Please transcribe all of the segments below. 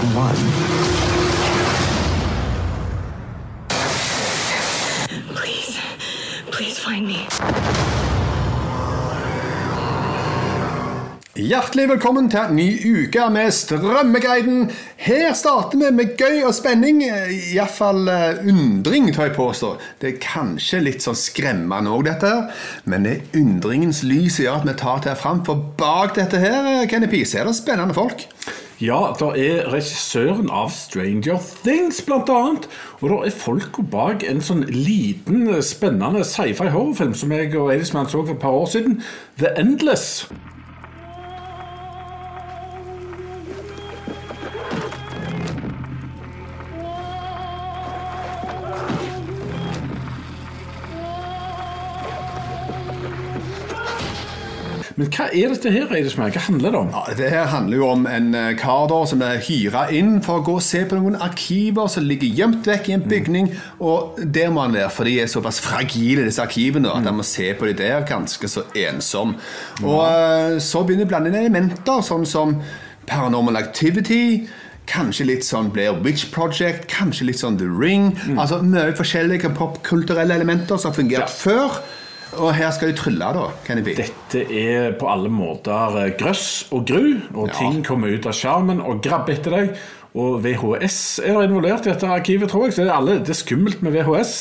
one. Please, please find me. Hjertelig velkommen til en ny uke med Strømmeguiden. Her starter vi med gøy og spenning. Iallfall uh, undring, tar jeg påstå. Det er kanskje litt sånn skremmende òg, dette her. Men det er undringens lys som gjør at vi tar det fram. For bak dette her, Kenny Pise, er det spennende folk. Ja, det er regissøren av Stranger Things, blant annet. Og det er folka bak en sånn liten, spennende sci-fi horrorfilm som jeg og Eidisman så for et par år siden. The Endless. Men hva er dette her, Eidesmann? Hva handler det om? Ja, det her handler jo om en eh, kar da, som er hyra inn for å gå og se på noen arkiver som ligger gjemt vekk i en bygning. Og der må han være, for de er såpass fragile, disse arkivene, at han må se på de der ganske så ensom. Og eh, så begynner det å blande inn elementer, sånn som paranormal activity. Kanskje litt sånn Blair Witch Project, kanskje litt sånn The Ring. Altså Mye forskjellige popkulturelle elementer som har fungert Ja. før. Og her skal du trylle, da. Kan det bli. Dette er på alle måter eh, grøss og gru, og Ja. ting kommer ut av skjermen og grabber etter deg. Og VHS er involvert i dette arkivet, tror jeg. Så det er, alle, det er skummelt med VHS.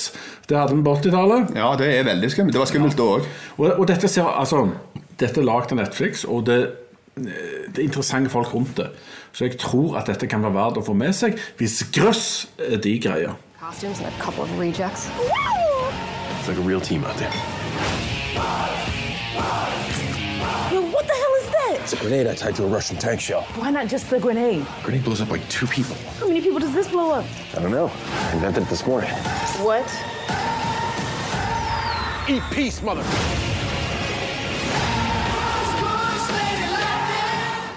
Det hadde vi på 80-tallet. Ja, det er veldig skummelt. Det var skummelt da òg. Og, og dette, ser, altså, dette er lagd av Netflix, og det, det er interessante folk rundt det. Så jeg tror at dette kan være verdt å få med seg hvis grøss er de greier. costumes and a couple of rejects. It's like a real team out there. Yo, what the hell is that? It's a grenade I tied to a Russian tank shell. Why not just the grenade? Grenade blows up like two people. How many people does this blow up? I don't know. I invented it this morning. What? Eat peace, mother.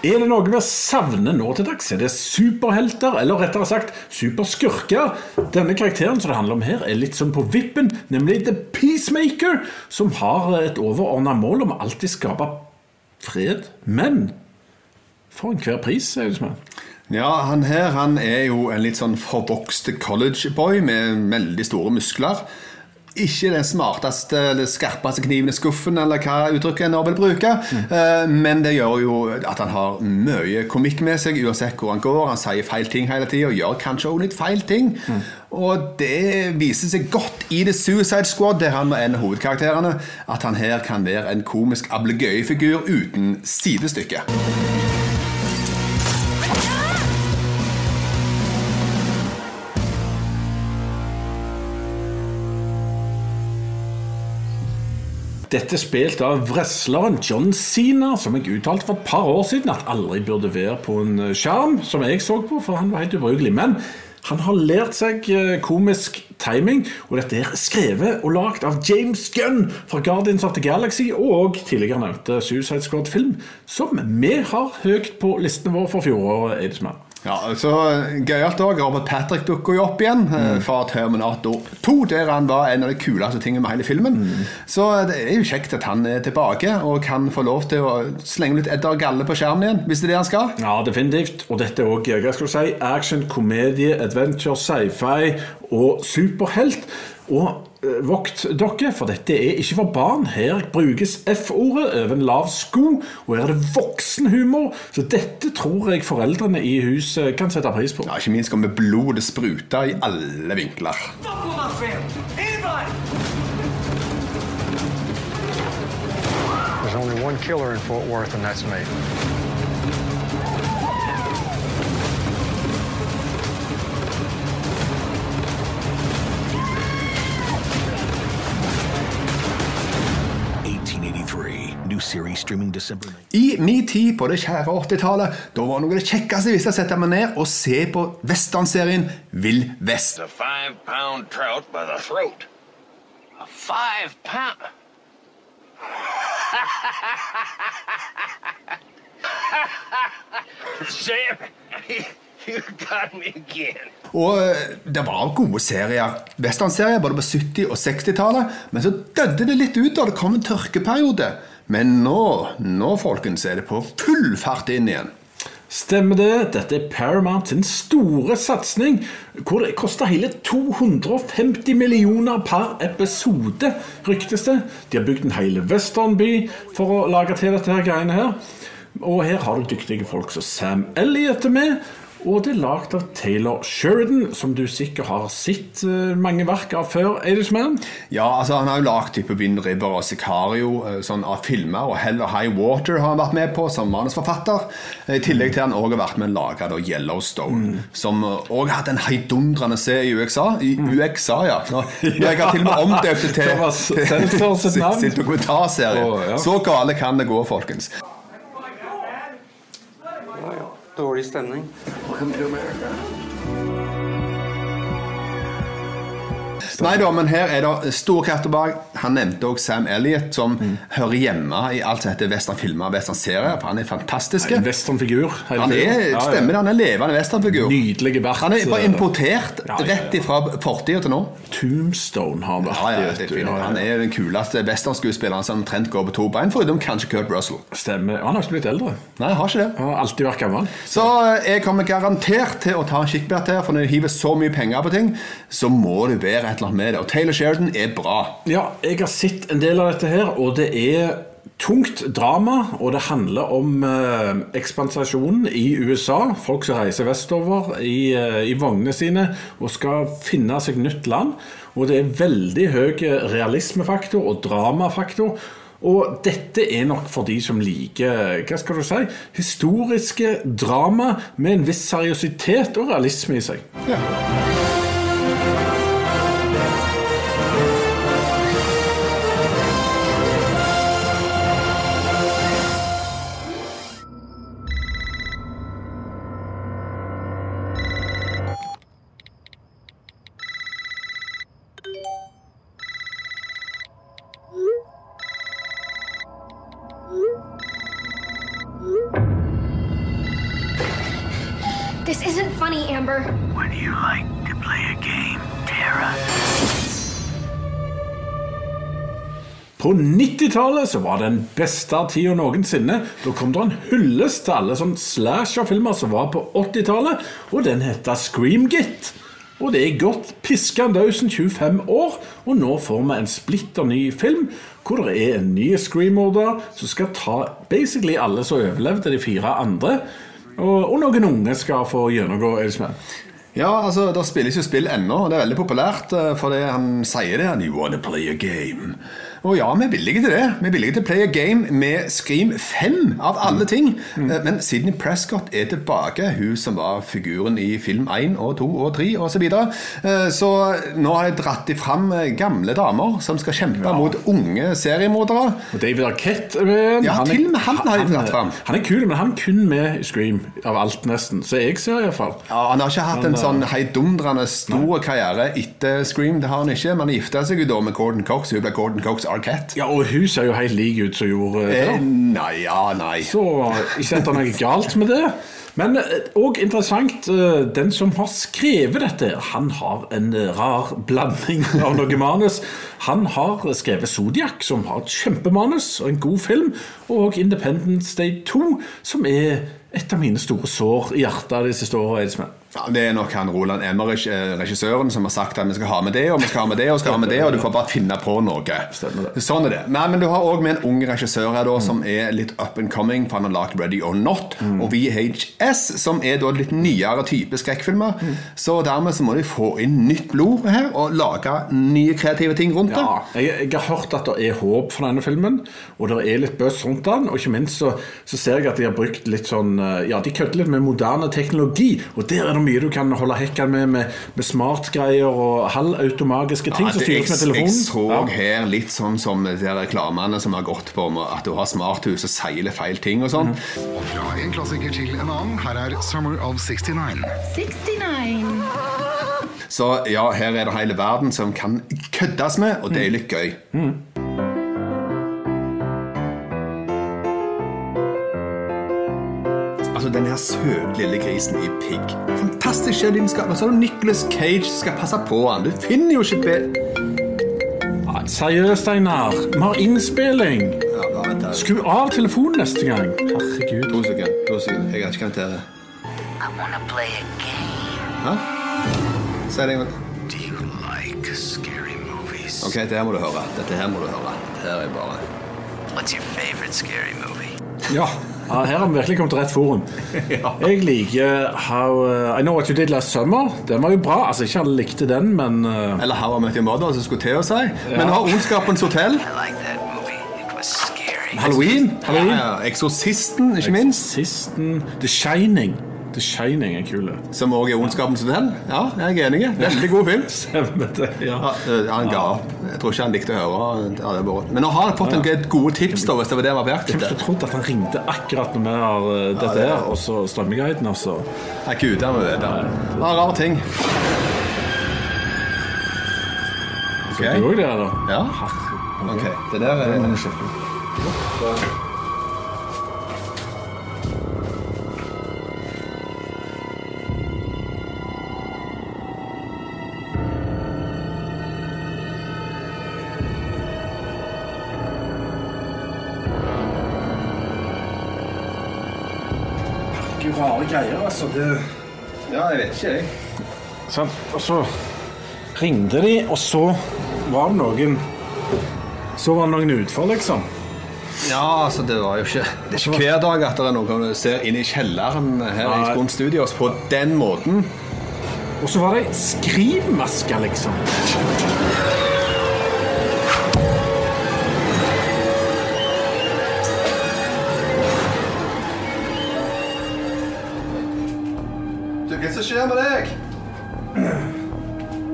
Er det noe vi savner nå til dags? Er det superhelter, eller rettere sagt superskurker? Denne karakteren som det handler om her, er litt sånn på vippen, nemlig The Peacemaker, som har et overordna mål om å alltid skape fred. Men for enhver pris, som er. Ja, han her han er jo en litt sånn forbokste collegeboy med veldig store muskler. Ikke den smarteste eller skarpeste kniven i skuffen, eller hva uttrykket en vil bruke. mm. Men det gjør jo at han har mye komikk med seg uansett hvor han går. Han sier feil ting hele tida og gjør kanskje også litt feil ting. Og det viser seg godt i The Suicide Squad, der han var en av hovedkarakterene, at han her kan være en komisk ablegøyefigur uten sidestykke. Dette spilt av wrestleren John Cena, som jeg uttalte for et par år siden at aldri burde være på en eh, skjerm, som jeg så på, for han var helt ubrukelig. Men han har lært seg eh, komisk timing, og dette er skrevet og lagd av James Gunn fra Guardians of the Galaxy og tidligere nevnte Suicide Squad-film, som vi har høyt på listene våre for fjoråret. Eidesmann. Ja, så Gøyalt òg. Robert Patrick dukker jo opp igjen mm. fra Terminator 2, der han var en av de kuleste tingene med hele filmen. Så det er jo kjekt at han er tilbake og kan få lov til å slenge litt Edder Galle på skjermen igjen, hvis det er det han skal. Ja, definitivt. Og dette er òg hva skal du si, action, komedie, adventure, sci-fi og superhelt. Og eh, vokt dere, for dette er ikke for barn. Her brukes F-ordet over en lav sko, og her er det voksenhumor. Så dette tror jeg foreldrene i huset kan sette pris på. Ja, Ikke minst kommer blodet spruta i alle vinkler. There's only one killer in Fort Worth, and that's me. I min tid på det kjære 80-tallet, da var noe av det kjekkeste jeg visste å sette meg ned og se på westernserien Vill Vest. a five pound trout by the throat. A five pound. Sam, You got me again. Og eh, det var gode serier, westernserier både på 70- og 60-tallet. Men så døde det litt ut da det kom en tørkeperiode. Men nå, nå folkens, er det på full fart inn igjen. Stemmer det. Dette er Paramount sin store satsing, hvor det koster hele 250 millioner per episode, ryktes det. De har bygd en hel westernby for å lage til dette her greiene her. Og her har du dyktige folk som Sam Elliot er med. Og det er lagd av Taylor Sheridan, som du sikkert har sett eh, mange verk av før. Irishman. Ja, altså Han har jo lagd type Wind River og Sicario eh, sånn av filmer. Og Hell og High Water har han vært med på som manusforfatter. I tillegg til han også har vært med å av Yellowstone, Yellowstone, som har hatt en heidundrende serie i USA. I UXA, ja. Nå, jeg har til og med omdøpt det til, sitt til sin dokumentarserie. Så gale kan det gå, folkens. Er dårlig stemning. Welcome to America. Nei da, men her er det store krefter bak. Han nevnte også Sam Elliot, som Mm. hører hjemme i alt som heter westernfilmer og westernserier. For han er fantastisk. En westernfigur. Han er, stemmer det, han er levende westernfigur. Nydelig bart. Han er bare importert rett ifra fortida til nå. Tombstone har vært Ja, ja, det du. Han er den kuleste westernskuespilleren som omtrent går på to bein, foruten kanskje Kurt Russell. Stemmer. Han har ikke blitt eldre. Nei, jeg har ikke det. Han har alltid vært gammel. Så eh, jeg kommer garantert til å ta en kikkbert her, for når du hiver så mye penger på ting, så må det være et eller annet med det. Og Taylor Sheridan er bra. Ja, jeg har sett en del av dette her, og det er tungt drama, og det handler om eh, ekspansasjonen i USA. Folk som reiser vestover i, eh, i vognene sine og skal finne seg nytt land. Og det er veldig høy realismefaktor og dramafaktor. Og dette er nok for de som liker hva skal du si, historiske drama med en viss seriøsitet og realisme i seg. This isn't funny, Amber. Would you like to play a game, Tara? På 90-tallet så var det den beste tida noensinne. Da kom det en hyllest til alle sånn slasher-filmer som var på 80-tallet, og den heter Screamgit. Og det er godt piska dausen 25 år, og nå får vi en splitter ny film hvor det er en ny Scream-morder som skal ta basically alle som overlevde de fire andre. Og, og noen unge skal få gjennomgå Eldsman. Ja, altså, Det spilles jo spill ennå, og det er veldig populært. Fordi For det han sier det, You wanna play a game. Og ja, vi er villige til det. Vi er villige til å play a game med Scream 5, av alle ting. Mm. Men Sidney Prescott er tilbake, hun som var figuren i film 1 og 2 og 3 osv. Så, videre. Eh, så nå har jeg dratt de fram eh, gamle damer som skal kjempe mot unge seriemordere. Og David Arquette. Ja, Han er- til og med han har jeg dratt fram. Han er kul, men han er kun med i Scream av alt, nesten. Så jeg ser iallfall. Ja, Han har ikke hatt en sånn heidundrende stor karriere etter Scream. Det har han ikke, men han gifta seg jo da med Gordon Cox. Hun ble Gordon Cox Arquette. Ja, og hun ser jo helt lik ut som gjorde Eh, nei, ja, nei. Så ikke at det noe galt med det. Men òg interessant, eh, den som har skrevet dette, han har en eh, rar blanding av noe manus. Han har skrevet Zodiac, som har et kjempemanus og en god film, og Independence Day 2, som er et av mine store sår i hjertet de siste åra. Ja, det er nok han Roland Emmerich, eh, regissøren, som har sagt at vi skal ha med det, og vi skal ha med det, og skal ha med det, og du får bare finne på noe. Sånn er det. Nei, men du har òg med en ung regissør her da, som er litt up and coming, for han har lagd Ready or Not og VHS, som er da litt nyere type skrekkfilmer. Så dermed så må de få inn nytt blod her, og lage nye kreative ting rundt det. Ja, jeg, jeg har hørt at det er håp for denne filmen, og det er litt buzz rundt den. Og ikke minst så, så ser jeg at de har brukt litt sånn eh, Ja, de kødder litt med moderne teknologi, og der er det mye du kan holde hekken med, med, med smartgreier og halvautomatiske ting Ja, som styres med jeg, jeg så Ja. her litt sånn som de reklamene som har gått på om at du har smarthus og seiler feil ting og sånn. Og fra en klassiker til en annen, her er Summer of 69. 69. Så ja, her er det hele verden som kan køddes med, og det er litt gøy. Altså, den her søte lille grisen i pigg. Fantastisk skjellingskap. Og så har du Nicholas Cage som skal passe på han. Du finner jo ikke bedre Ja, Seriøst, Einar. Vi har innspilling. ja, bare. Skru av telefonen neste gang. Herregud. To sekunder. To sekunder. Jeg kan ikke kommet det. I want to play a game. Hæ? Si det en gang. Do you like scary movies? Ok, det her må du høre. Dette her må du høre. Dette her er bare What's your favorite scary movie? Ja, her har vi virkelig kommet til rett forum. Jeg liker How uh, I Know What You Did Last Summer. Den var jo bra. Altså, Ikke alle likte den, men uh, Eller How I Met Your Mother, som skulle til å si. Men du har Ondskapens hotell. Halloween. Halloween. Ja, ja. Eksorsisten, ikke minst. Sisten The Shining. The Shining er kul. Som også er Ondskapens venn? Ja, jeg er enig. Veldig god film. Stemmer det, ja. Ja, øh, han ga opp. Jeg tror ikke han likte å høre. Ja, det bare- Men nå har han fått en gode tips, da, hvis det var det han var på jakt etter. trodd at han ringte akkurat når vi har uh, dette det er- her, og så Strømmeguiden, altså. Jeg er ikke ute det. er rare ting. Ok. Du òg det, da? Ja. Ok, det der er Rare greier, altså. Det Ja, jeg vet ikke, jeg. Sant? Og så ringte de, og så var det noen Så var det noen utfor, liksom. Ja, altså, det var jo ikke Det er ikke hver dag at det er noen som ser inn i kjelleren her i Nei. Studios på den måten. Og så var det ei skrivmaske, liksom. Som skjer med deg?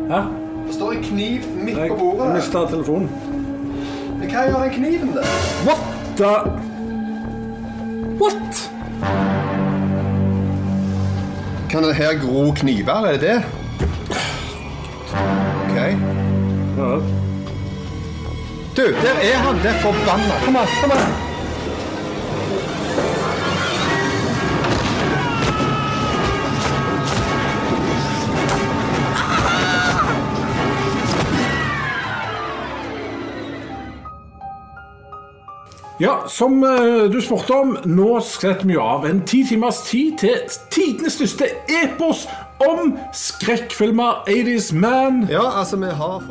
Hæ? Det står en kniv midt på bordet. Jeg mista telefonen. Men Hva gjør den kniven der? What the What? Kan det her gro kniver? Er det det? Ok. Ja. Du, der er han! Det er forbanna. Kom her. kom an. Ja, som eh, du spurte om, nå setter vi jo av en ti timers tid til tidenes største epos om skrekkfilmer 80's Man. Ja, altså, vi har.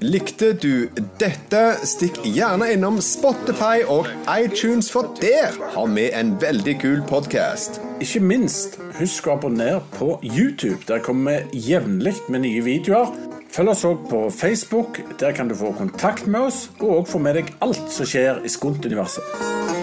Likte du dette? Stikk gjerne innom Spotify og iTunes, for der har vi en veldig kul podkast. Ikke minst, husk å abonnere på YouTube. Der kommer vi jevnlig med nye videoer. Følg oss òg på Facebook. Der kan du få kontakt med oss, og få med deg alt som skjer i Skunt-universet.